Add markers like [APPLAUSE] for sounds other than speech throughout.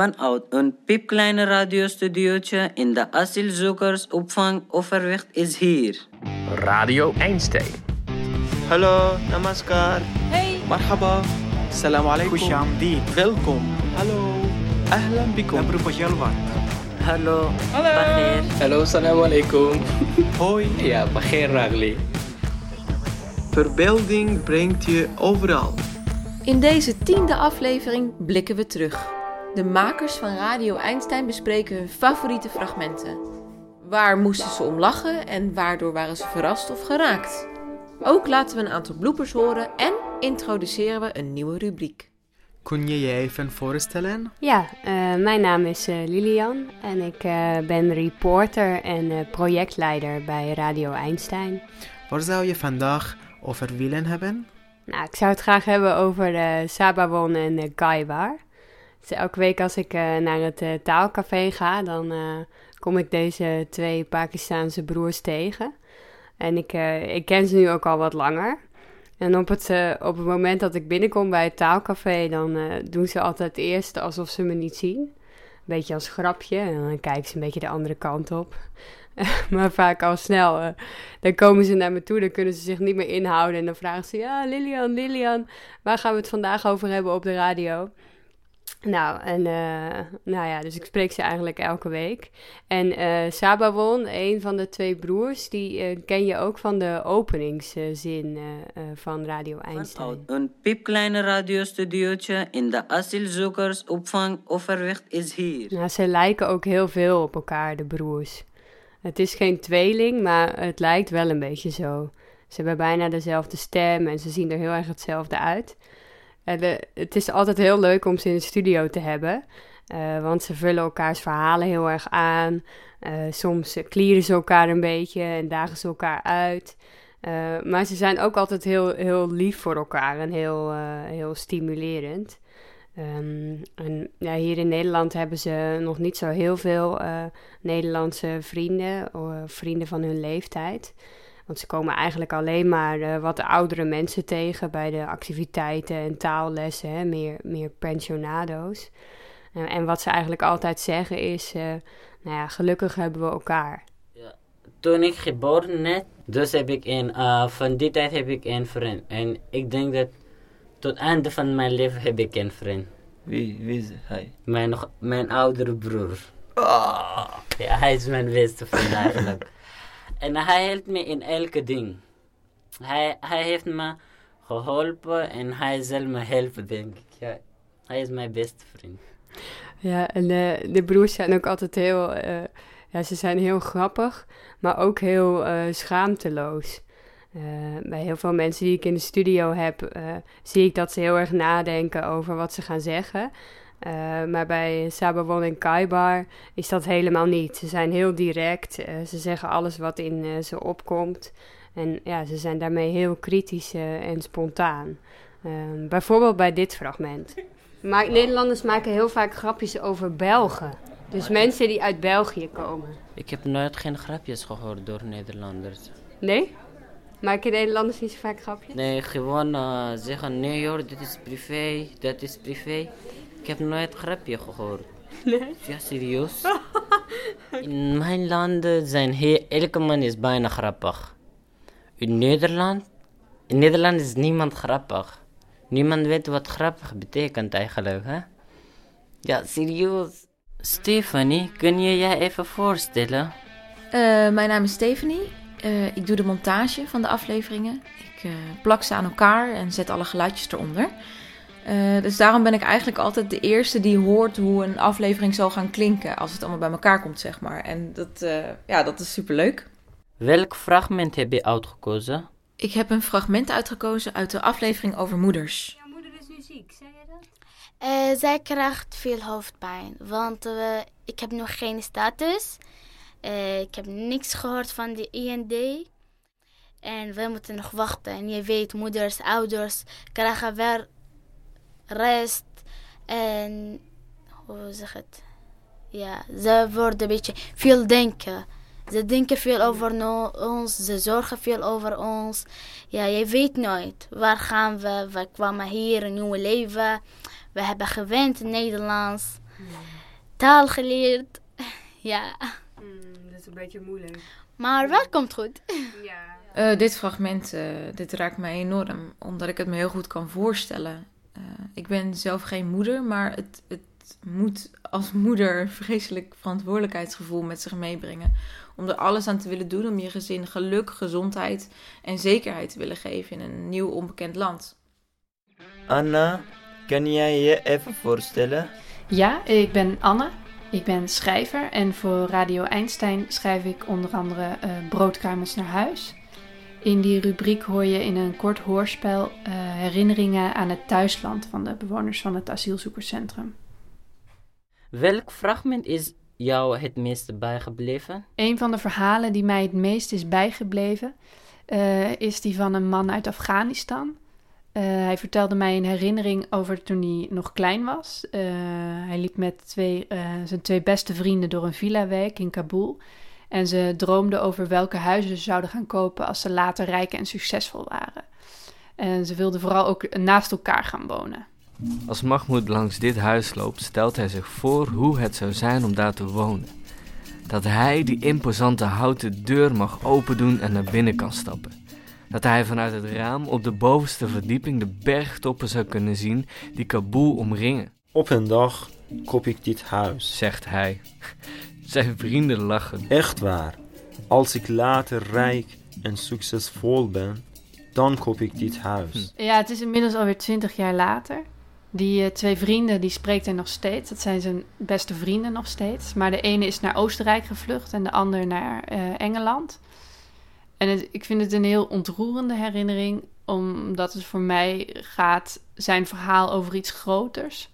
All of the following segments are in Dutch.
Vanuit een piepkleine radiostudiootje in de asielzoekersopvang Overwicht is hier. Radio Einstein. Hallo, namaskar. Hey. Marhaba. Salam alaikum. Welkom. Hallo. Ahlan bikum. Nabrufa jalwat. Hallo. Hallo. Hallo, salam alaikum. Hoi. Ja, Bagheer Ragli. Verbeelding brengt je overal. In deze tiende aflevering blikken we terug de makers van Radio Einstein bespreken hun favoriete fragmenten. Waar moesten ze om lachen en waardoor waren ze verrast of geraakt? Ook laten we een aantal bloopers horen en introduceren we een nieuwe rubriek. kun je je even voorstellen Ja, eh, mijn naam is eh, Lilian en ik eh, ben reporter en eh, projectleider bij Radio Einstein. waar zou je vandaag over willen hebben Nou, ik zou het graag hebben over eh Sabawon en uh, Gaibar. Dus elke week als ik eh, naar het eh, taalcafé ga, dan eh, kom ik deze twee Pakistaanse broers tegen. En ik, ik ken ze nu ook al wat langer. En op het, op het moment dat ik binnenkom bij het taalcafé, dan doen ze altijd eerst alsof ze me niet zien. Een beetje als grapje. En dan kijken ze een beetje de andere kant op. [LAUGHS] maar vaak al snel. dan komen ze naar me toe, dan kunnen ze zich niet meer inhouden. En dan vragen ze: Ja, Lilian, Lilian, waar gaan we het vandaag over hebben op de radio? Nou, en eh, nou ja, dus ik spreek ze eigenlijk elke week. En eh Sabawon, een van de twee broers, die eh, ken je ook van de openingszin van Radio Einstein. Vanuit een piepkleine radiostudiootje in de asielzoekersopvang Overwicht is hier. Nou, ze lijken ook heel veel op elkaar, de broers. Het is geen tweeling, maar het lijkt wel een beetje zo. Ze hebben bijna dezelfde stem en ze zien er heel erg hetzelfde uit. Eh, het is altijd heel leuk om ze in de studio te hebben, eh, want ze vullen elkaars verhalen heel erg aan. Eh, soms klieren ze elkaar een beetje en dagen ze elkaar uit. Maar ze zijn ook altijd heel, heel lief voor elkaar en heel, heel stimulerend. Ehm, en ja, hier in Nederland hebben ze nog niet zo heel veel Nederlandse vrienden, of vrienden van hun leeftijd. Want ze komen eigenlijk alleen maar eh, wat oudere mensen tegen bij de activiteiten en taallessen, hè, meer, meer pensionado's. En wat ze eigenlijk altijd zeggen is, eh, nou ja, gelukkig hebben we elkaar. Toen ik geboren net, dus heb ik een, eh, van die tijd heb ik een vriend. En ik denk dat tot het einde van mijn leven heb ik een vriend. Wie, wie is hij? Mijn, mijn oudere broer. Ja, hij is mijn beste vriend eigenlijk. [LAUGHS] en hij helpt me in elke ding. Hij, hij heeft me geholpen en hij zal me helpen, denk ik. Hij is mijn beste vriend. Ja, en de, de broers zijn ook altijd heel, eh, ja, ze zijn heel grappig, maar ook heel eh, schaamteloos. Eh, bij heel veel mensen die ik in de studio heb, eh, zie ik dat ze heel erg nadenken over wat ze gaan zeggen. Eh, maar bij Sabawon en Kaibar is dat helemaal niet. Ze zijn heel direct, eh, ze zeggen alles wat in eh, ze opkomt. En ja, ze zijn daarmee heel kritisch en spontaan. Eh, bijvoorbeeld bij dit fragment. Maar Nederlanders maken heel vaak grapjes over Belgen. Dus mensen die uit België komen. Ik heb nooit geen grapjes gehoord door Nederlanders. Nee? Maken Nederlanders niet zo vaak grapjes? Nee, gewoon zeggen, nee joh, dit is privé, dat is privé. Ik heb nooit grapje gehoord. Nee? Ja, serieus? [LAUGHS] In mijn landen zijn elke man is bijna grappig. In Nederland? In Nederland is niemand grappig. Niemand weet wat grappig betekent eigenlijk, hè? Ja, serieus. Stephanie, kun je je even voorstellen? Eh, mijn naam is Stephanie. Eh, ik doe de montage van de afleveringen. Ik eh, plak ze aan elkaar en zet alle geluidjes eronder. Eh, dus daarom ben ik eigenlijk altijd de eerste die hoort hoe een aflevering zal gaan klinken als het allemaal bij elkaar komt, zeg maar. En dat, eh, ja, dat is superleuk. Welk fragment heb je uitgekozen? Ik heb een fragment uitgekozen uit de aflevering over moeders. Jouw moeder is nu ziek, zei je dat? Eh, zij krijgt veel hoofdpijn, want ik heb nog geen status. Eh, ik heb niks gehoord van de IND. En we moeten nog wachten. En je weet, moeders, ouders krijgen weer rest. En hoe zeg het? Ja, ze worden een beetje veel denken. Ze denken veel over no- ons, ze zorgen veel over ons. Ja, je weet nooit. Waar gaan we? We kwamen hier, een nieuwe leven. We hebben gewend in Nederlands. taal geleerd. [LAUGHS] ja, dat is een beetje moeilijk. maar wel komt goed. [LAUGHS] Ja. Eh, dit fragment, eh, dit raakt mij enorm, omdat ik het me heel goed kan voorstellen. Eh, ik ben zelf geen moeder, maar het, het moet als moeder een vreselijk verantwoordelijkheidsgevoel met zich meebrengen. Om er alles aan te willen doen om je gezin geluk, gezondheid en zekerheid te willen geven in een nieuw onbekend land. Anna, kan jij je even voorstellen? Ja, ik ben Anne. Ik ben schrijver en voor Radio Einstein schrijf ik onder andere eh Broodkruimels naar huis. In die rubriek hoor je in een kort hoorspel eh, herinneringen aan het thuisland van de bewoners van het asielzoekerscentrum. Welk fragment is jou het meeste bijgebleven? Een van de verhalen die mij het meest is bijgebleven eh, is die van een man uit Afghanistan. Eh, hij vertelde mij een herinnering over toen hij nog klein was. Hij liep met twee, zijn twee beste vrienden door een villa-wijk in Kabul. En ze droomden over welke huizen ze zouden gaan kopen als ze later rijk en succesvol waren. En ze wilden vooral ook naast elkaar gaan wonen. Als Mahmoud langs dit huis loopt, stelt hij zich voor hoe het zou zijn om daar te wonen. Dat hij die imposante houten deur mag opendoen en naar binnen kan stappen. Dat hij vanuit het raam op de bovenste verdieping de bergtoppen zou kunnen zien die Kabul omringen, Op een dag koop ik dit huis. zegt hij. Zijn vrienden lachen. Echt waar. Als ik later rijk en succesvol ben, dan koop ik dit huis. Ja, het is inmiddels alweer twintig jaar later. Die eh, twee vrienden, die spreekt hij nog steeds. Dat zijn zijn beste vrienden nog steeds. Maar de ene is naar Oostenrijk gevlucht en de ander naar eh, Engeland. En het- ik vind het een heel ontroerende herinnering, omdat het voor mij gaat zijn verhaal over iets groters.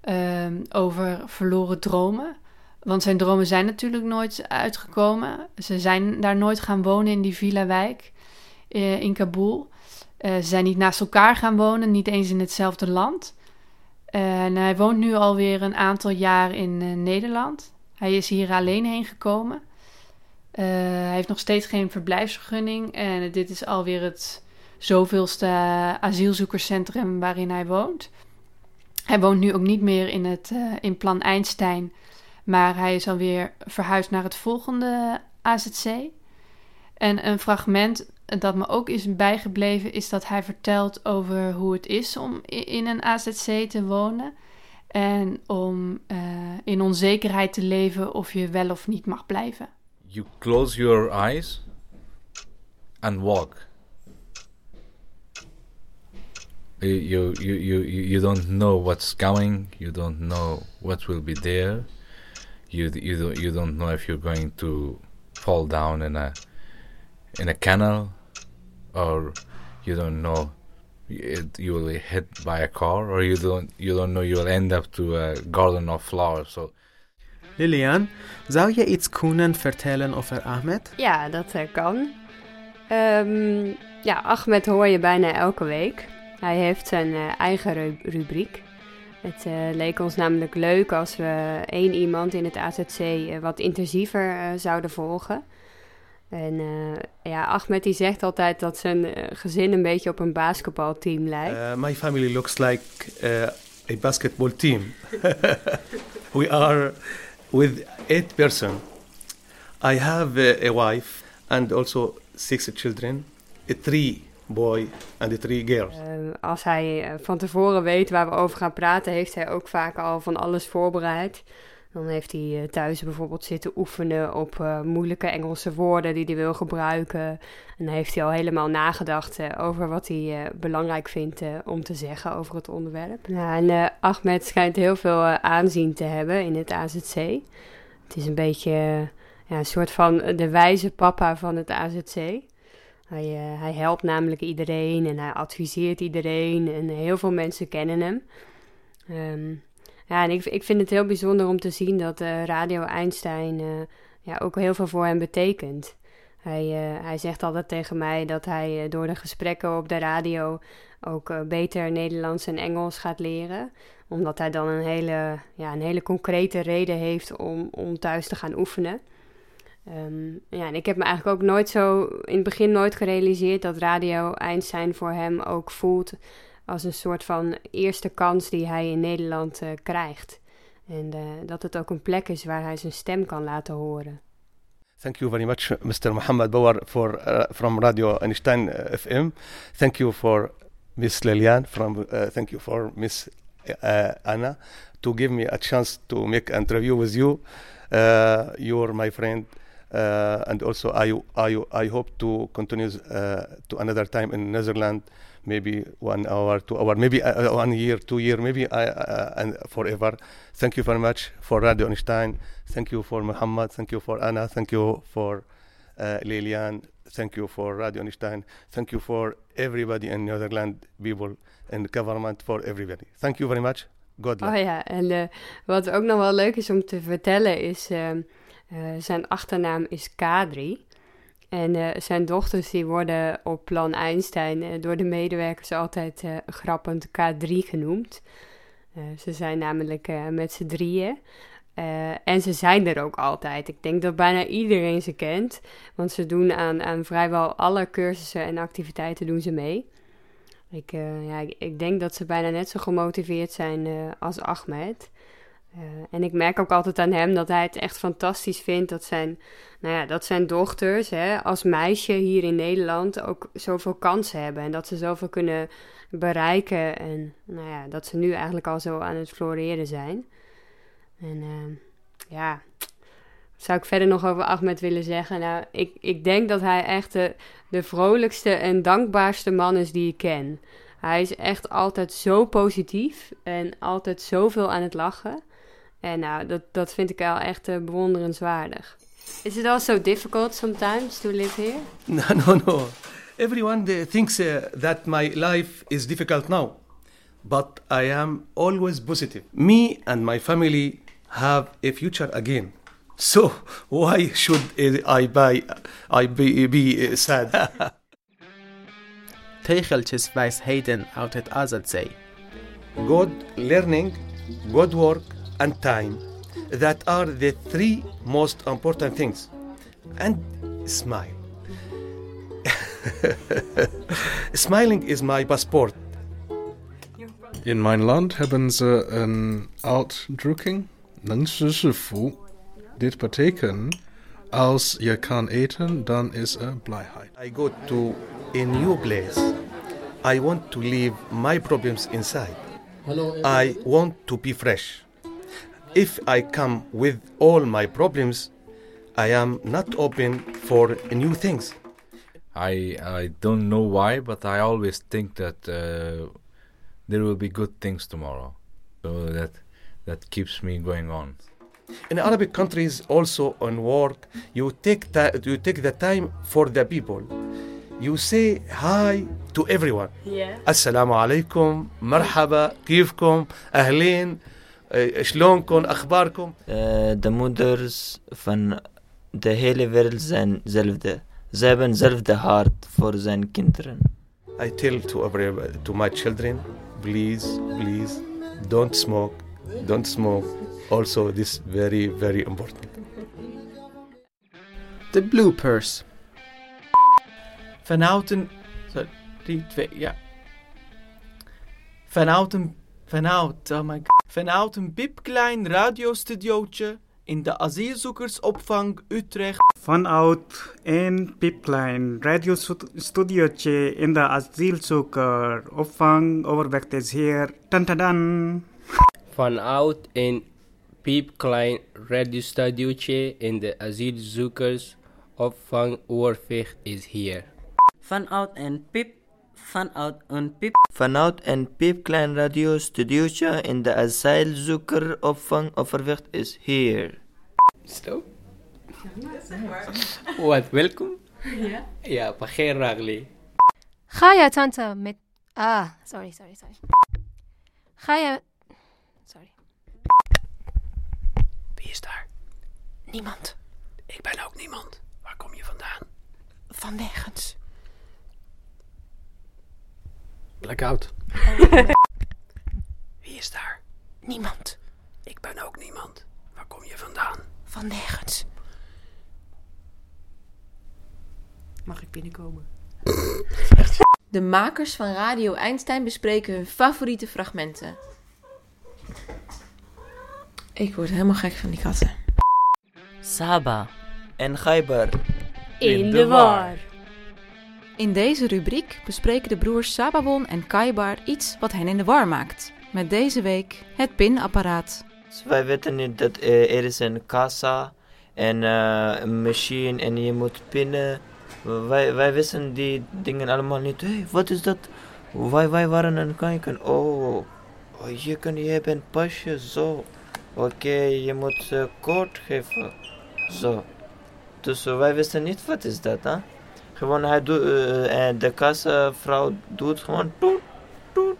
Ehm, over verloren dromen. Want zijn dromen zijn natuurlijk nooit uitgekomen. Ze zijn daar nooit gaan wonen in die villa-wijk eh, in Kabul. Eh, ze zijn niet naast elkaar gaan wonen, niet eens in hetzelfde land. Hij woont nu alweer een aantal jaar in eh, Nederland. Hij is hier alleen heen gekomen. Hij heeft nog steeds geen verblijfsvergunning. En dit is alweer het zoveelste asielzoekerscentrum waarin hij woont. Hij woont nu ook niet meer in, het, in Plan Einstein. Maar hij is alweer verhuisd naar het volgende AZC. En een fragment dat me ook is bijgebleven, is dat hij vertelt over hoe het is om in een AZC te wonen. En om eh, in onzekerheid te leven of je wel of niet mag blijven. You close your eyes and walk. You, you, you, you, you don't know what's coming. You don't know what will be there. You, you, don't, you don't know if you're going to fall down in a, in a canal or you don't know it, you will be hit by a car or you don't, you don't know you will end up to a garden of flowers. So Lilian, zou je iets kunnen vertellen over Ahmed? Ja, dat eh, kan. Ehm, ja, Ahmed hoor je bijna elke week. Hij heeft zijn eh, eigen ru- rubriek. Het eh, leek ons namelijk leuk als we één iemand in het AZC eh, wat intensiever eh, zouden volgen. En ja, Ahmed die zegt altijd dat zijn gezin een beetje op een basketbalteam lijkt. My family looks like a basketball team. [LAUGHS] we are with eight person. I have a wife and also six children, three boy and a three girls. Eh, als hij eh, van tevoren weet waar we over gaan praten, heeft hij ook vaak al van alles voorbereid. Dan heeft hij eh, thuis bijvoorbeeld zitten oefenen op moeilijke Engelse woorden die hij wil gebruiken. En dan heeft hij al helemaal nagedacht over wat hij belangrijk vindt om te zeggen over het onderwerp. Ja, en Ahmed schijnt heel veel aanzien te hebben in het AZC. Het is een beetje ja, een soort van de wijze papa van het AZC. Hij, eh, hij helpt namelijk iedereen en hij adviseert iedereen en heel veel mensen kennen hem. Ehm, ja, en ik, ik vind het heel bijzonder om te zien dat eh, Radio Einstein eh, ja, ook heel veel voor hem betekent. Hij, hij zegt altijd tegen mij dat hij door de gesprekken op de radio ook beter Nederlands en Engels gaat leren. Omdat hij dan een hele, ja, een hele concrete reden heeft om, om thuis te gaan oefenen. Ehm, ja, en ik heb me eigenlijk ook nooit zo in het begin nooit gerealiseerd dat Radio Einstein voor hem ook voelt als een soort van eerste kans die hij in Nederland eh, krijgt. En eh, dat het ook een plek is waar hij zijn stem kan laten horen. Thank you very much, Mr. Muhammad Bawar, for, uh, from Radio Einstein FM. Thank you for Miss Lilian. From thank you for Miss Anna to give me a chance to make an interview with you. Uh, you're my friend, uh, and also I, I, I hope to continue uh, to another time in Netherlands, maybe one hour, two hour, maybe uh, one year, two year, maybe I, uh, and forever. Thank you very much for Radio Einstein. Thank you for Muhammad. Thank you for Anna. Thank you for uh, Lilian. Thank you for Radio Einstein. Thank you for everybody in Netherlands, people and government, for everybody. Thank you very much. God. Oh ja, en wat ook nog wel leuk is om te vertellen is... eh, zijn achternaam is Kadri. En eh, zijn dochters die worden op plan Einstein eh, door de medewerkers altijd eh, grappend K3 genoemd. Eh, ze zijn namelijk eh, met z'n drieën. Eh, en ze zijn er ook altijd. Ik denk dat bijna iedereen ze kent. Want ze doen aan, aan vrijwel alle cursussen en activiteiten doen ze mee. Ik, eh, ja, ik, ik denk dat ze bijna net zo gemotiveerd zijn eh, als Ahmed. Eh, en ik merk ook altijd aan hem dat hij het echt fantastisch vindt dat zijn, nou ja, dat zijn dochters hè, als meisje hier in Nederland ook zoveel kansen hebben. En dat ze zoveel kunnen bereiken. En nou ja, dat ze nu eigenlijk al zo aan het floreren zijn. En eh, ja, wat zou ik verder nog over Ahmed willen zeggen? Nou, ik, ik denk dat hij echt de, de vrolijkste en dankbaarste man is die ik ken. Hij is echt altijd zo positief en altijd zoveel aan het lachen. En nou, dat, dat vind ik wel echt eh, bewonderenswaardig. Is it also difficult sometimes to live here? [LAUGHS] No, no, no. Everyone uh, thinks uh, that my life is difficult now, but I am always positive. Me and my family have a future again. So [LAUGHS] why should I buy? I be, be sad? [LAUGHS] Tegeltjes wijsheden uit het Azadzee. good learning, good work, and time. That are the three most important things. And smile. [LAUGHS] Smiling is my passport. In mijn land hebben ze een uitdrukking, 能吃是福. Dit betekent, als je kan eten, dan is er blijheid. I go to a new place. I want to leave my problems inside. I want to be fresh. if I come with all my problems, I am not open for new things. I I don't know why, but I always think that uh, there will be good things tomorrow. So that that keeps me going on. In Arabic countries, also on work, you take the, you take the time for the people. You say hi to everyone. Yeah. Assalamu alaikum, marhaba, kifkum, ahlin. شلونكم أخباركم Eh, de moeders van de hele wereld zijn hetzelfde. Ze hebben hetzelfde hart voor zijn kinderen. I tell to every to my children, please, please, don't smoke, don't smoke. Also, this very very important. De bloopers. Vanuit een... Sorry, 3, 2, ja. Vanuit een... Vanuit, oh my god. Vanuit een piepklein radiostudiootje in de asielzoekersopvang Utrecht. Vanuit een piepklein radiostudiootje in de asielzoekeropvang Overweg is hier. Tantadan. Vanuit een piepklein radiostudiootje in de asielzoekersopvang Oorvecht is hier. Vanuit een piep, vanuit een piep. Vanuit een piepklein radiostudiootje in de asielzoekeropvang Overvecht is hier. Zo. Wat, welkom? Ja. Ja, Ragli. Ga je tante met... Ah, sorry, sorry, sorry. Ga je... Sorry. Wie is daar? Niemand. Ik ben ook niemand. Waar kom je vandaan? Van nergens. Blackout. [LAUGHS] Wie is daar? Niemand. Ik ben ook niemand. Waar kom je vandaan? Van nergens. Mag ik binnenkomen? [LAUGHS] De makers van Radio Einstein bespreken hun favoriete fragmenten. Ik word helemaal gek van die katten. Saba. En Gaibar. In de war. In deze rubriek bespreken de broers Sababon en Kaibar iets wat hen in de war maakt. Met deze week het pinapparaat. Dus wij weten niet dat eh, er is een kassa en eh, een machine en je moet pinnen. Wij, wij wisten die dingen allemaal niet. Hé, hey, wat is dat? Wij, wij waren aan het kijken. Oh, oh je, kan, je hebt een pasje, zo. Oké, je moet uh, koord geven. Zo. Dus wij wisten niet wat is dat, hè? Gewoon, hij doet, uh, de kassavrouw doet gewoon toet, toet,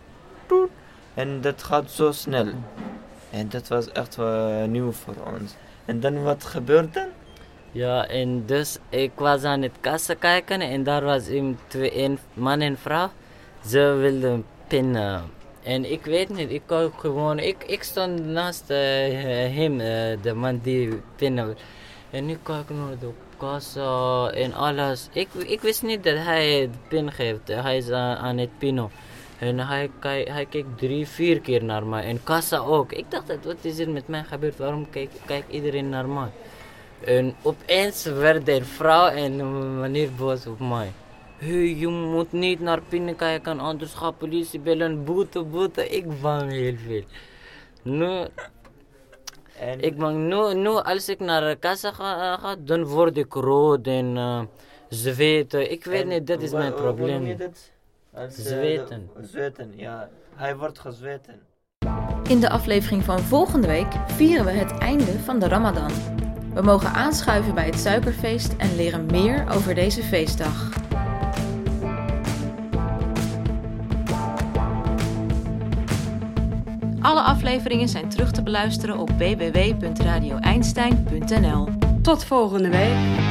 toet. En dat gaat zo snel. En dat was echt nieuw voor ons. En dan wat gebeurde dan? Ja, en dus ik was aan het kassen kijken en daar was een, twee, een man en vrouw. Ze wilden pinnen. En ik weet niet, ik kon gewoon, ik, ik stond naast hem, de man die pinnen. En ik kijk naar de kassa en alles. Ik, ik wist niet dat hij de pin geeft. Hij is aan, het pinnen. En hij, hij, hij kijkt drie, vier keer naar mij. En kassa ook. Ik dacht, wat is er met mij gebeurd? Waarom kijkt kijk iedereen naar mij? En opeens werd er vrouw en meneer boos op mij. Hey, je moet niet naar binnen kijken, anders gaat politie bellen, boete, boete. Ik bang heel veel. Nu, en... ik bang, nu, nu als ik naar de kassa ga, ga dan word ik rood en uh, zweten. Ik weet en niet, dat is mijn probleem. Zweten. Uh, zweten, ja. Hij wordt gezweten. In de aflevering van volgende week vieren we het einde van de Ramadan. We mogen aanschuiven bij het suikerfeest en leren meer over deze feestdag. Alle afleveringen zijn terug te beluisteren op www.radioeinstein.nl. Tot volgende week.